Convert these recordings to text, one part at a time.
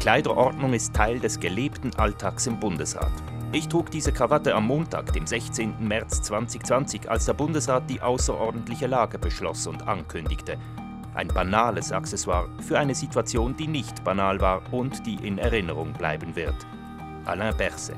Kleiderordnung ist Teil des gelebten Alltags im Bundesrat. Ich trug diese Krawatte am Montag, dem 16. März 2020, als der Bundesrat die außerordentliche Lage beschloss und ankündigte. Ein banales Accessoire für eine Situation, die nicht banal war und die in Erinnerung bleiben wird. Alain Berset.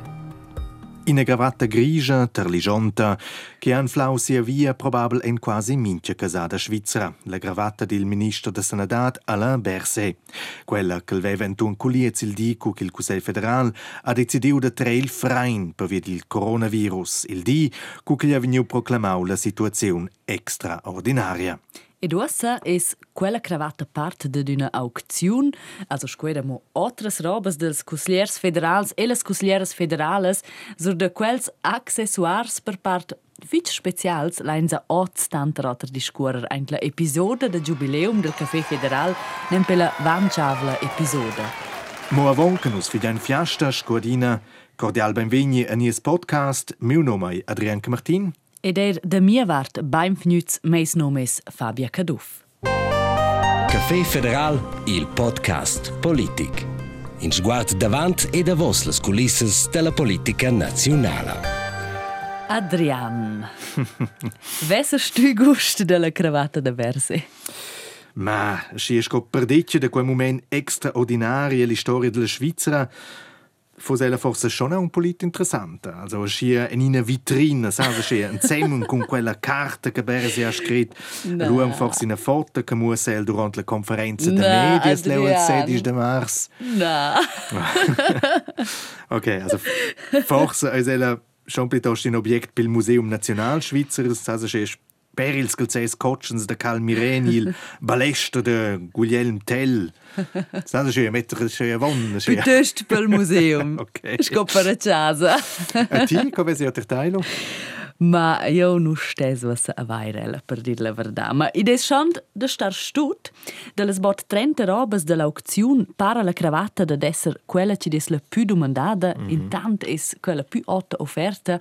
Ina gravatta grigia, terligianta, che han flau sia via probabel en quasi mincha casada svizzera, la gravatta del ministro de Sanadat Alain Berset. Quella che veva entun culiez il di cu che il Cusel federal ha decidiu de trail frein per via del coronavirus, il di cu che gli ha veniu proclamau la situazione extraordinaria. Ed ussa es quella cravatta parte d'una aucziun, also squeremo otras robas dels cusliers federals e las cuslieras federales, sur de quels accessoires per part fitch specials leinsa oz tanter otter discuorer ein la episode de jubileum del Café Federal nem pela vanciavla episode. Mo avon che nus fidian fiasta scuadina, cordial benvegni a nies podcast, meu nome Adrian Martin, Ed er da mia vart beim fnüz meis nomes Fabia Caduff. Café Federal, il podcast politic. In sguard davant e da vos las culisses della politica nazionale. Adrian. Wesser stü gust della cravatta da verse? Ma si è scoperdiccia da quel moment extraordinario la storia della Svizzera, fosse forse schon un polit interessante. Also scia in una vitrina, sa, scia un zusammen con quella carta che Bersi ha scritto. No. Luam forse una foto che muss el durante la conferenza de No, medias leu il Adrian. 16 de mars. Na. Okay, also forse es ella schon piuttosto un objekt pel Museum National Schweizer, sa, Perils Gelzes Kotschens de Karl Mirenil, Balester de Guglielm Tell. Sa, scia mettere scia von, scia. Piuttosto pel museum. Okay. Scopper a casa. A ti, come sei a tertailo? Ma io non stes was a vairella, per dir la verdad. Ma id es schon de star stut, de les bot 30 robes de l'aucziun para la cravatta de esser quella ci des la più domandada, mm -hmm. intant es quella più otta offerta,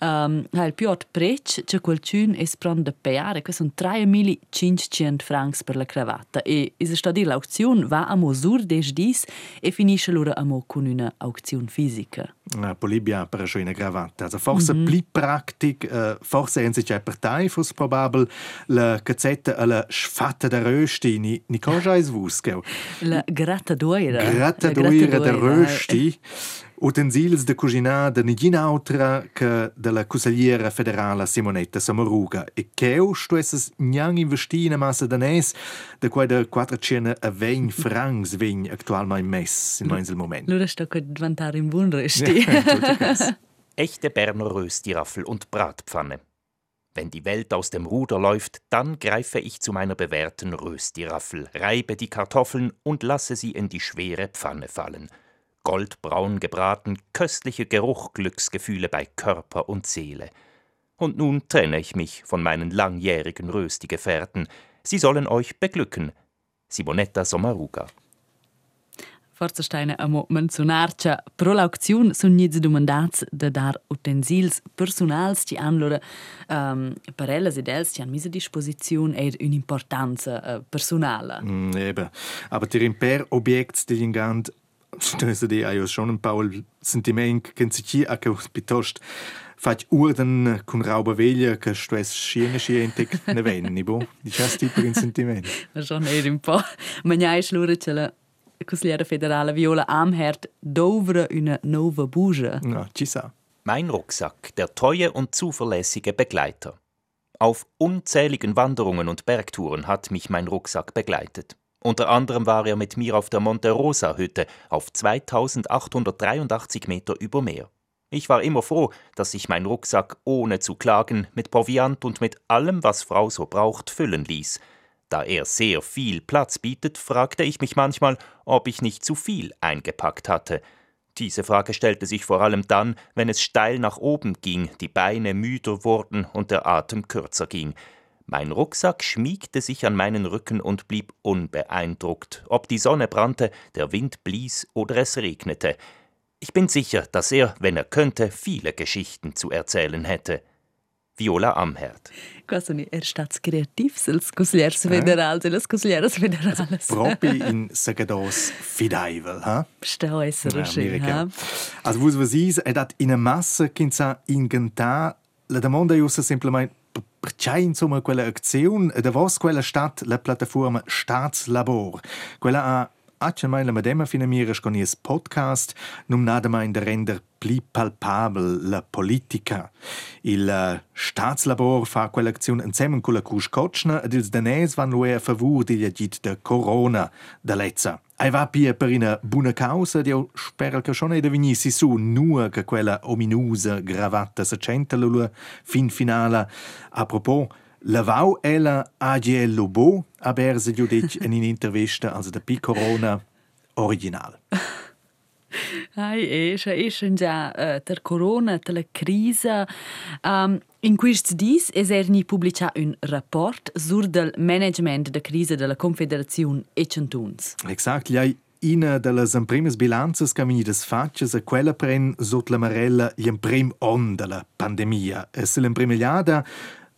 um, ha il più ot prec, ce quel ciun es pron de peare, que son 3500 francs per la cravatta. E is sta dir l'aucziun va a mosur des dis e finisce lura amo con una aucziun fisica. Ah, Polibia per una gravatta. Also forse mm -hmm. pli practic, uh, forse en sich Partei fus probabel la cazzetta alla sfatta da rösti ni ni cosa is vuskel. La grattadoira. Grattadoira da rösti. Utensils de cucinada nigina autra che della consigliera federale Simonetta Samaruga. E cheu sto esses niang investi in massa danes de quai de 420 francs vegn actualmein mess in meinsel moment. Lura sto che diventare in buon resti. Echte Berner Röstiraffel und Bratpfanne. Wenn die Welt aus dem Ruder läuft, dann greife ich zu meiner bewährten Röstiraffel, reibe die Kartoffeln und lasse sie in die schwere Pfanne fallen. Goldbraun gebraten, köstlicher Geruch, Glücksgefühle bei Körper und Seele. Und nun trenne ich mich von meinen langjährigen Röstigefährten. Sie sollen euch beglücken. Simonetta Sommaruga. Forza steine amo menzionarcia pro l'aucziun sun nits domandats de dar utensils personals ci han lura um, per elles ed els ci han mis a disposiziun er un'importanza uh, personala. Mm, eben. Aber der Imper Objekt, die ingand, stöße die ja schon ein paar Sentiment, können sich hier auch betost. Fać urden con rauba veglia che sto es schiene schiente ne venni, bo? Di chas tipo in sentiment. Schon er un po. Ma gnai slura ce la Consigliera federale Viola Amherd dovra una nova buja. No, ci sa. Mein Rucksack, der treue und zuverlässige Begleiter. Auf unzähligen Wanderungen und Bergtouren hat mich mein Rucksack begleitet. Unter anderem war er mit mir auf der Monte Rosa Hütte auf 2883 Meter über Meer. Ich war immer froh, dass ich meinen Rucksack ohne zu klagen mit Proviant und mit allem, was Frau so braucht, füllen ließ. Da er sehr viel Platz bietet, fragte ich mich manchmal, ob ich nicht zu viel eingepackt hatte. Diese Frage stellte sich vor allem dann, wenn es steil nach oben ging, die Beine müder wurden und der Atem kürzer ging. Mein Rucksack schmiegte sich an meinen Rücken und blieb unbeeindruckt, ob die Sonne brannte, der Wind blies oder es regnete. Ich bin sicher, dass er, wenn er könnte, viele Geschichten zu erzählen hätte. Viola Amherd. Questo è stato creativo, els consigliers federals e les consiglieres federales. Proprio in segados fideivel, ha? Sta essere mira ha? Also, vos was is, è dat in a massa che sa ingentà, la domanda è semplicemente perché insomma quella azione, da vos quella stat la piattaforma Staatslabor, quella ha Accia mai la medema fina mira con is podcast num nada mai de render pli palpabel la politica. Il uh, Staatslabor fa quell'azione insieme con la Cruz Kotschna ed ils danès van lui a favur di legit de Corona da lezza. Ai va pia per una buona causa, io spero che schon ed venissi su nur che quella ominusa gravata sa centa fin finale. A propos, Lavau ella AGL Lobo a berse giudic in un'intervista also der Pi Corona original. Ai, esce, esce già uh, corona, ter la crisi. Um, in questi dis es er ni pubblica un rapport sur del management de crisi della Confederazione e Centuns. Exakt, lei Ina delle primas bilanzas che des faccias a quella pren sot la marella gli prim on della pandemia. E se l'imprimigliada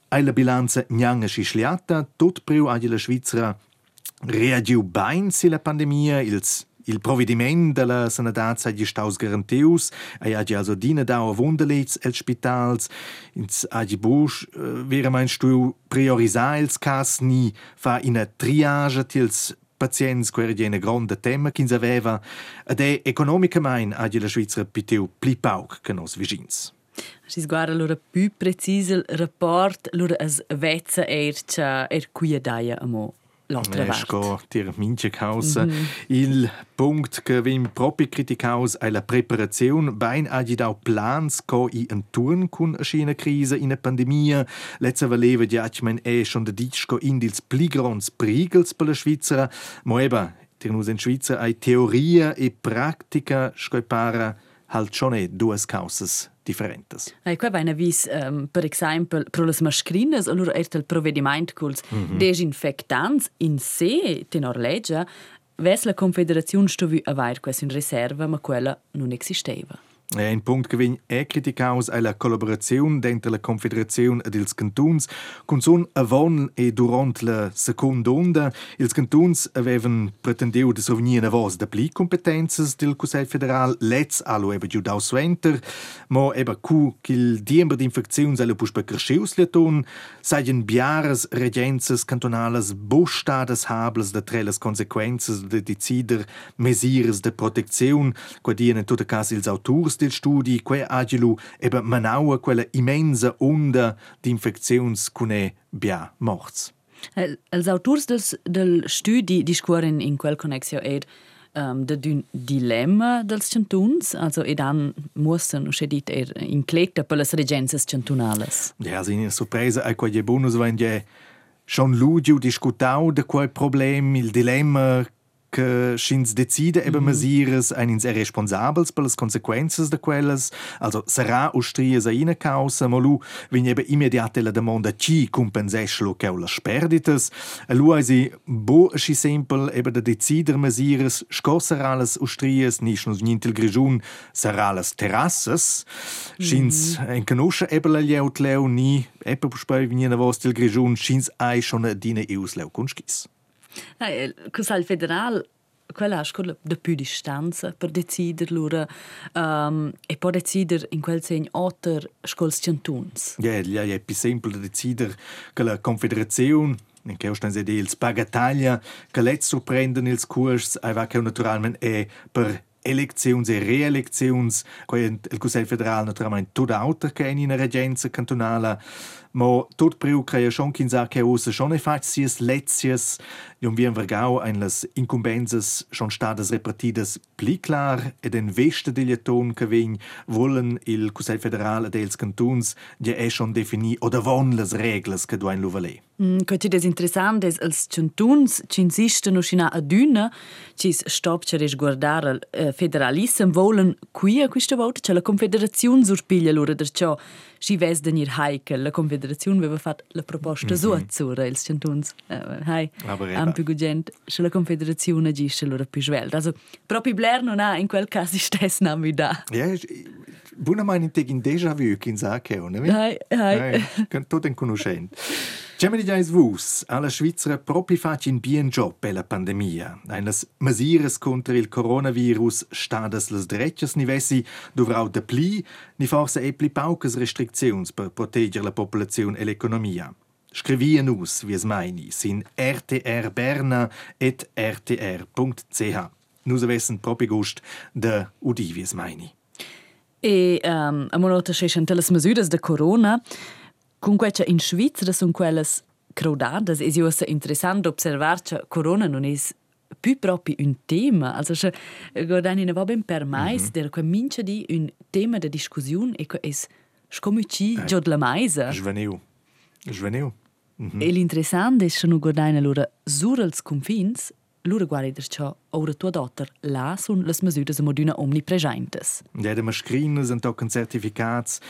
ai la bilanza gnanga scisliata, tot priu agi la Svizzera reagiu bain si la pandemia, ils Il provvediment della sanadat sa gli staus garantius, e agi also dina dauer wunderlits els spitals, ins agi busch, uh, wäre mein stu priorisar els cas ni fa ina triage tils pazients quer gene gronda tema ch'ins aveva, ed è economicamain agi la Svizzera pitiu pli pauc che nos vicins. Si sguarda allora più preciso il rapport, allora es vezza er cha er qui daia amo l'altra Esco parte. tir mince causa. Il punct che vim proprio criticaus è la preparazione bain agi dau plans co i enturn cun a scena crisa in a pandemia. Letza valeva diacmen e schon de disco in dils pligrons prigels per la Svizzera. Mo eba, tir nus in Svizzera ai teoria e pratica scoipara halt schon e duas causas differentes. Ai qua vaina vis um, per esempio pro las mascrinas allora er il provvediment culs desinfectants in sé tenor legge ves la confederazione stovi avair questa in riserva ma quella non esisteva. Un punto che viene è criticaus è la collaborazione dentro la Confederazione ed ils Cantons. Con son avon e durant la seconda onda, ils Cantons avevano pretendiu de sovenir a vos de pli competences del Consiglio federal, let's allo eva giu dau suenter, mo eba cu qu'il diember d'infecziuns alla puspa crescius liaton, seien biares regences cantonales bostades hables de treles consequences de decider mesires de protezione, qua dien in tutte cas ils autors del studi, que agilu eba manaua quella immensa onda d'infecziuns cune bia morts. El- Els autors dels, del studi discuoren in quel connexio ed um, de d'un dilemma dels cantuns, also ed an mussen, usce dit, er incleta per las regences cantunales. Ja, also in sorpresa ai quei bonus je schon lugiu discutau de quel problem, il dilemma che schins decide eben mesires ein ins responsabels per las consequences de quelles, also sarà ustries a ina causa, ma lu vin eben immediate la domanda ci compenseslo che las perdites, e lu eisi bo schi sempel eben de decider mesires scossar alles ustries, nicht nur nintel grigiun, sarà las terrasses, schins en canuscia eben la lieut leu ni, eben spui venina vos til grigiun, schins ai schon dine eus leu kunschis. Eh, Il Consiglio federal quella scuola più distanza per decider lura um, e può decider in quel segno otter scols cantuns. Ja, ja, ja, più semplice decider che la Confederazione in che ostan sede ils bagataglia che let surprenden ils curs ai va che naturalmente è per eleczions e reeleczions qua il Consiglio federal naturalmente tot auter che in una regenza cantonala ma tot priu crea schon kin sa che usa schon e fac sies lezies jom vi vergau ein las incumbenzas schon stadas repartidas pli clar ed en veste de ton vegn wollen il Consiglio federal ed els cantuns ja è schon defini oder von las reglas che duain luvalè. Mm, Quati des interessantes als cantuns ci insistono scina a d'una ci stopcia res guardar al eh, federalism volen qui a questa volta c'è la confederazione surpiglia lura der ciò si ves denir heikel la confederazione aveva fatto la proposta mm -hmm. sua ils centuns uh, hai. Am più gente se la Confederazione agisce allora più svelta also proprio Blair non ha in quel caso stesso nami da ja buona meine in déjà vu in sake ne? Hai hai. Kan tot en conoscent Gemini diais vus, alla Svizra propi fac in bien job per la pandemia. Einas mesires contra il coronavirus stadas las dreccias nivessi dovrau de pli, ni forse e pli paucas restriczions per proteger la popolazione e l'economia. Scrivien us, wie es meini, sin rtrberna et rtr.ch. Nus avessen propi gust de udi, wie es meini. E um, a monota scheschen telas mesures de corona, Comunque in Svizzera sono quelle crowdate e è interessante osservare che corona non è più proprio un tema. Also, se guardani ne va ben per mais, mm -hmm. der comincia di un tema di discussione e che è scomuci eh, già la maisa. Sveniu. Sveniu. Mm -hmm. E l'interessante è che non guardani allora sur als confins Lura guarda ciò, ora tua dotter, là sono le misure moduna omnipresentes. Ja, de mascrine sind auch certificats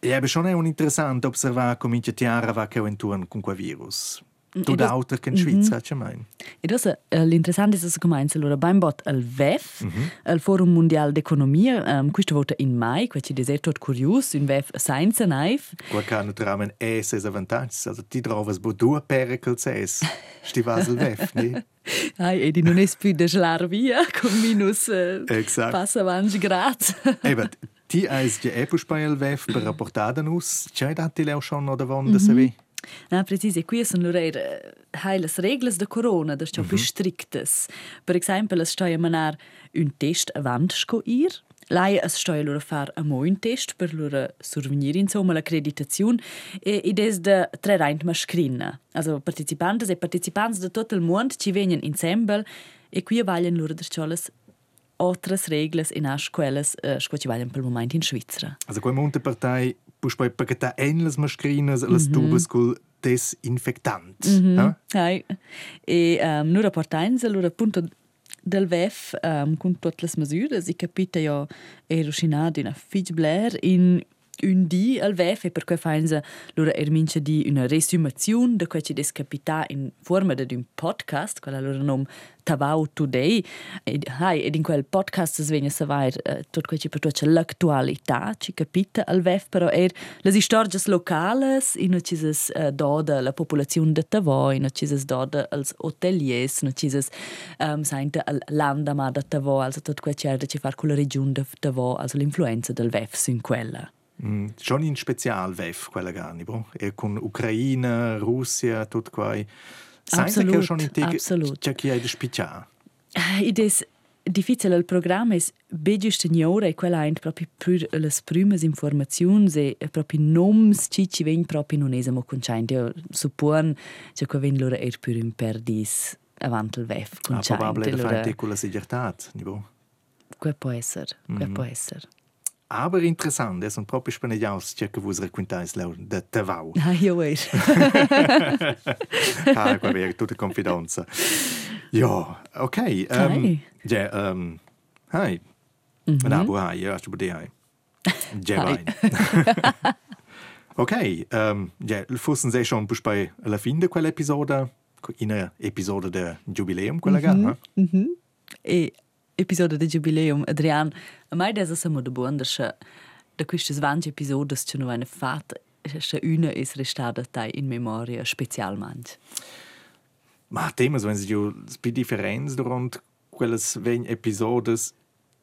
Ja, schon è un interessante osservare come c'è tiara va che intorno con quel virus. Tu da auto che in Svizzera, mm -hmm. c'è mai? E adesso uh, l'interessante è che comincia allora beim bot al VEF, mm -hmm. il Forum Mondiale d'Economia, um, questo vota in mai, che ci dice tutto curioso, un VEF science naif. Qua che naturalmente è ses vantaggi, also ti trovi due pericles es, sti vas al VEF, ne? Ai, e di non è più da slar via, con minus uh, passa avanti grazie. Eben, Ti eis ja epuspajel vef per rapportaden us, c'è dati leo schon no davon da se vi? Na, precise, qui sono loro heiles regles de corona, das -hmm. più striktes. Per esempio, es stoi a manar un test avant sco ir, Lei es stoi loro far a mo un test per loro survenir insomma l'accreditazione e ed es de tre reint mascrina. Also partecipantes e partecipantes de tot il mondo ci venien insieme e qui vaglian loro der cholas outras regras e nas escolas uh, que trabalham pelo momento em Suíça. Also com a monte partei pus poi paquetar elas mascrinas las mm -hmm. tubas col desinfectant. Mm -hmm. eh? E um, nur portains allora appunto del VEF um, con tutte le misure e capite io ero scinado in a fig blair in un di al VEF e per cui fanno loro ermincia di una resumazione di quel che des capita in forma di un podcast, quella loro nome Tavau Today. E, hai, ed in quel podcast svegna savoir uh, tot quel che per l'attualità, ci capita al VEF, però er le storie locali, in no cis uh, doda la popolazione de Tavò, in no cis doda als hoteliers, no cis um, sainte al landama de Tavò, also tot quel che ci far con la regione de Tavò, also l'influenza del VEF su quella. Mm, schon in special VEF quella gani, bro. E con Ucraina, Russia, tutto qua. Absolut, che schon in teg. C'è chi è di spiccia. Id es difficile il programma es begiu steniora e quella ent proprio pur las primas informaziuns e proprio noms ci ci ven proprio non esamo conscienti. Io suppon che qua ven loro er pur un perdis avant il VEF conscienti. Ah, probabile da fare con la sicurtat, nibo. Que può essere, que mm può essere. Aber interessant, es un proprio spanegiaus che che vos raccontais leu de Tavau. Ah, io veis. ah, qua vero, tutta confidenza. Ja, ok. Um, ja, um, hai. Mm -hmm. Na, bu hai, ja, sto bude hai. Ja, vai. ok, um, ja, fossen sei schon bus bei la fin de quell'episodio, in a episodio de jubileum quella mm -hmm. ga, mm -hmm. E episodio de jubileum, Adrian, a mai desa samo de buon, da quistes vange episodes che no eine fat, che una is restada tai in memoria specialmente. Ma temas, wenn sie jo spi differenz durant quelles ven episodes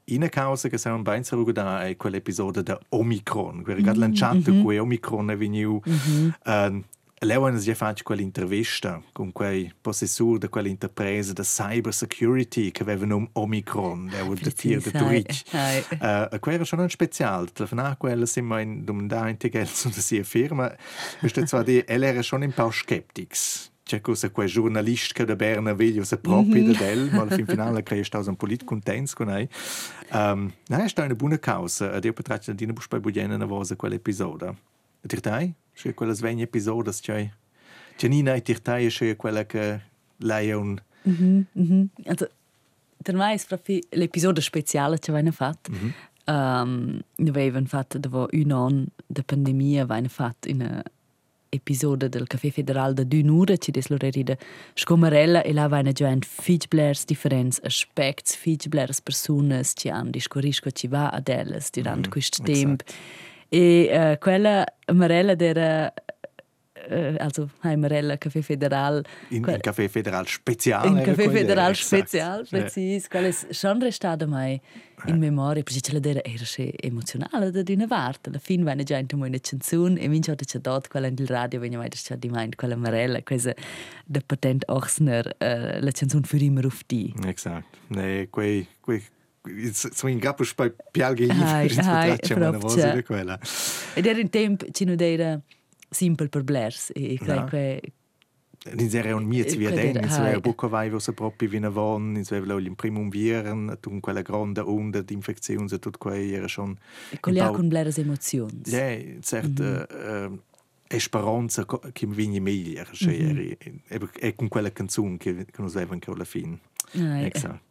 in causa che sono ben saruga da è quell'episodio da Omicron, quel mm -hmm. lanciato mm -hmm. que Omicron è venuto mm -hmm. uh, Leo hanno già fatto quell'intervista con quei possessori di quell'interpresa di cyber security che avevano un Omicron, Leo il tir di Zurich. Uh, quello era schon speciale, telefonare quella siamo in domandare che su di sia firma, questo zwar di, ella era schon un po' skeptics. C'è cosa quel giornalista che da Berna veglio se proprio mm -hmm. da del, ma al fin finale crei sta un polit contents con lei. Um, no, è stata una buona causa, ed io potrei dire che buona una volta quell'episodio. Dirtai? C'è quella sveglia episodio, c'è. C'è Nina e Dirtai, c'è quella che lei è un... Mm -hmm. Also, per me è proprio l'episodio speciale che abbiamo fatto. -hmm. um, avevano fatto dopo un anno di pandemia, abbiamo fatto una episodio del Café Federal da d'un'ora, ci des loreri da scomarella e là vaina già fig blers differents aspects, fig blers personas ci han discorrisco ci va ad elles durant mm, quest temp. E uh, quella Marella era äh, also Heimarella Café Federal. In, in Café Federal Spezial. In Café Federal Spezial, precis. Qual è schon restata mai in memoria, perché ce l'era era emozionale da una parte. Alla fine venne già in una canzone e minchia c'è dato quella nel radio, venne mai c'è di mai quella Marella, questa da Patent Ochsner, uh, la canzone für immer auf die. Esatto. Nee, quei, quei so in capo spai pialghe i per una voce di quella. Ed era in tempo ci non era simpel per blers e credo che Din era un miez via den, in svea buca vai vo se propi vina von, in svea il primum viren, tun quella grande onda di infeczioni e tutto quei era schon Colia con bleres emozioni. Ja, cert mm uh, esperanza che mi vigni meglio, cioè mm -hmm. e con quella canzone che che nos avevan che alla fin. Esatto.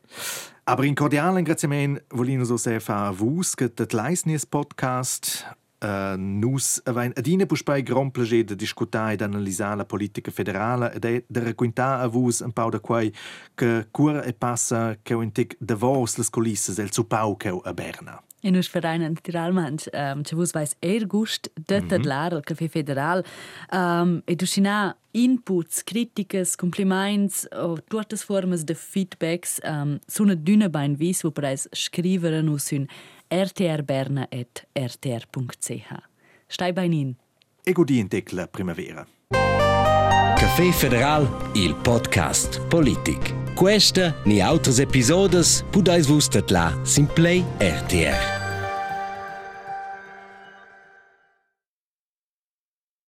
Aber in cordialen ringraziamento volino so sehr fa vus che det Leisnies podcast Uh, nus avein adina puspei gran plager de discutar ed analisar la politica federale ed de raccontar a vus un pau da quai che cura e passa che un tic de vos las colisses el supau che a Berna. In nus verein naturalment, um, che vus vais er gust de mm -hmm. lar al café federal um, e du sina inputs, criticas, compliments o tutte formas de feedbacks um, sono d'una bain vis wo preis scrivere nus un rtrberna.rtr.ch. Stai bei in. E godi in la primavera. Café Federal, il podcast politic. Questa ni autres episodes pudais vus la Simplay RTR.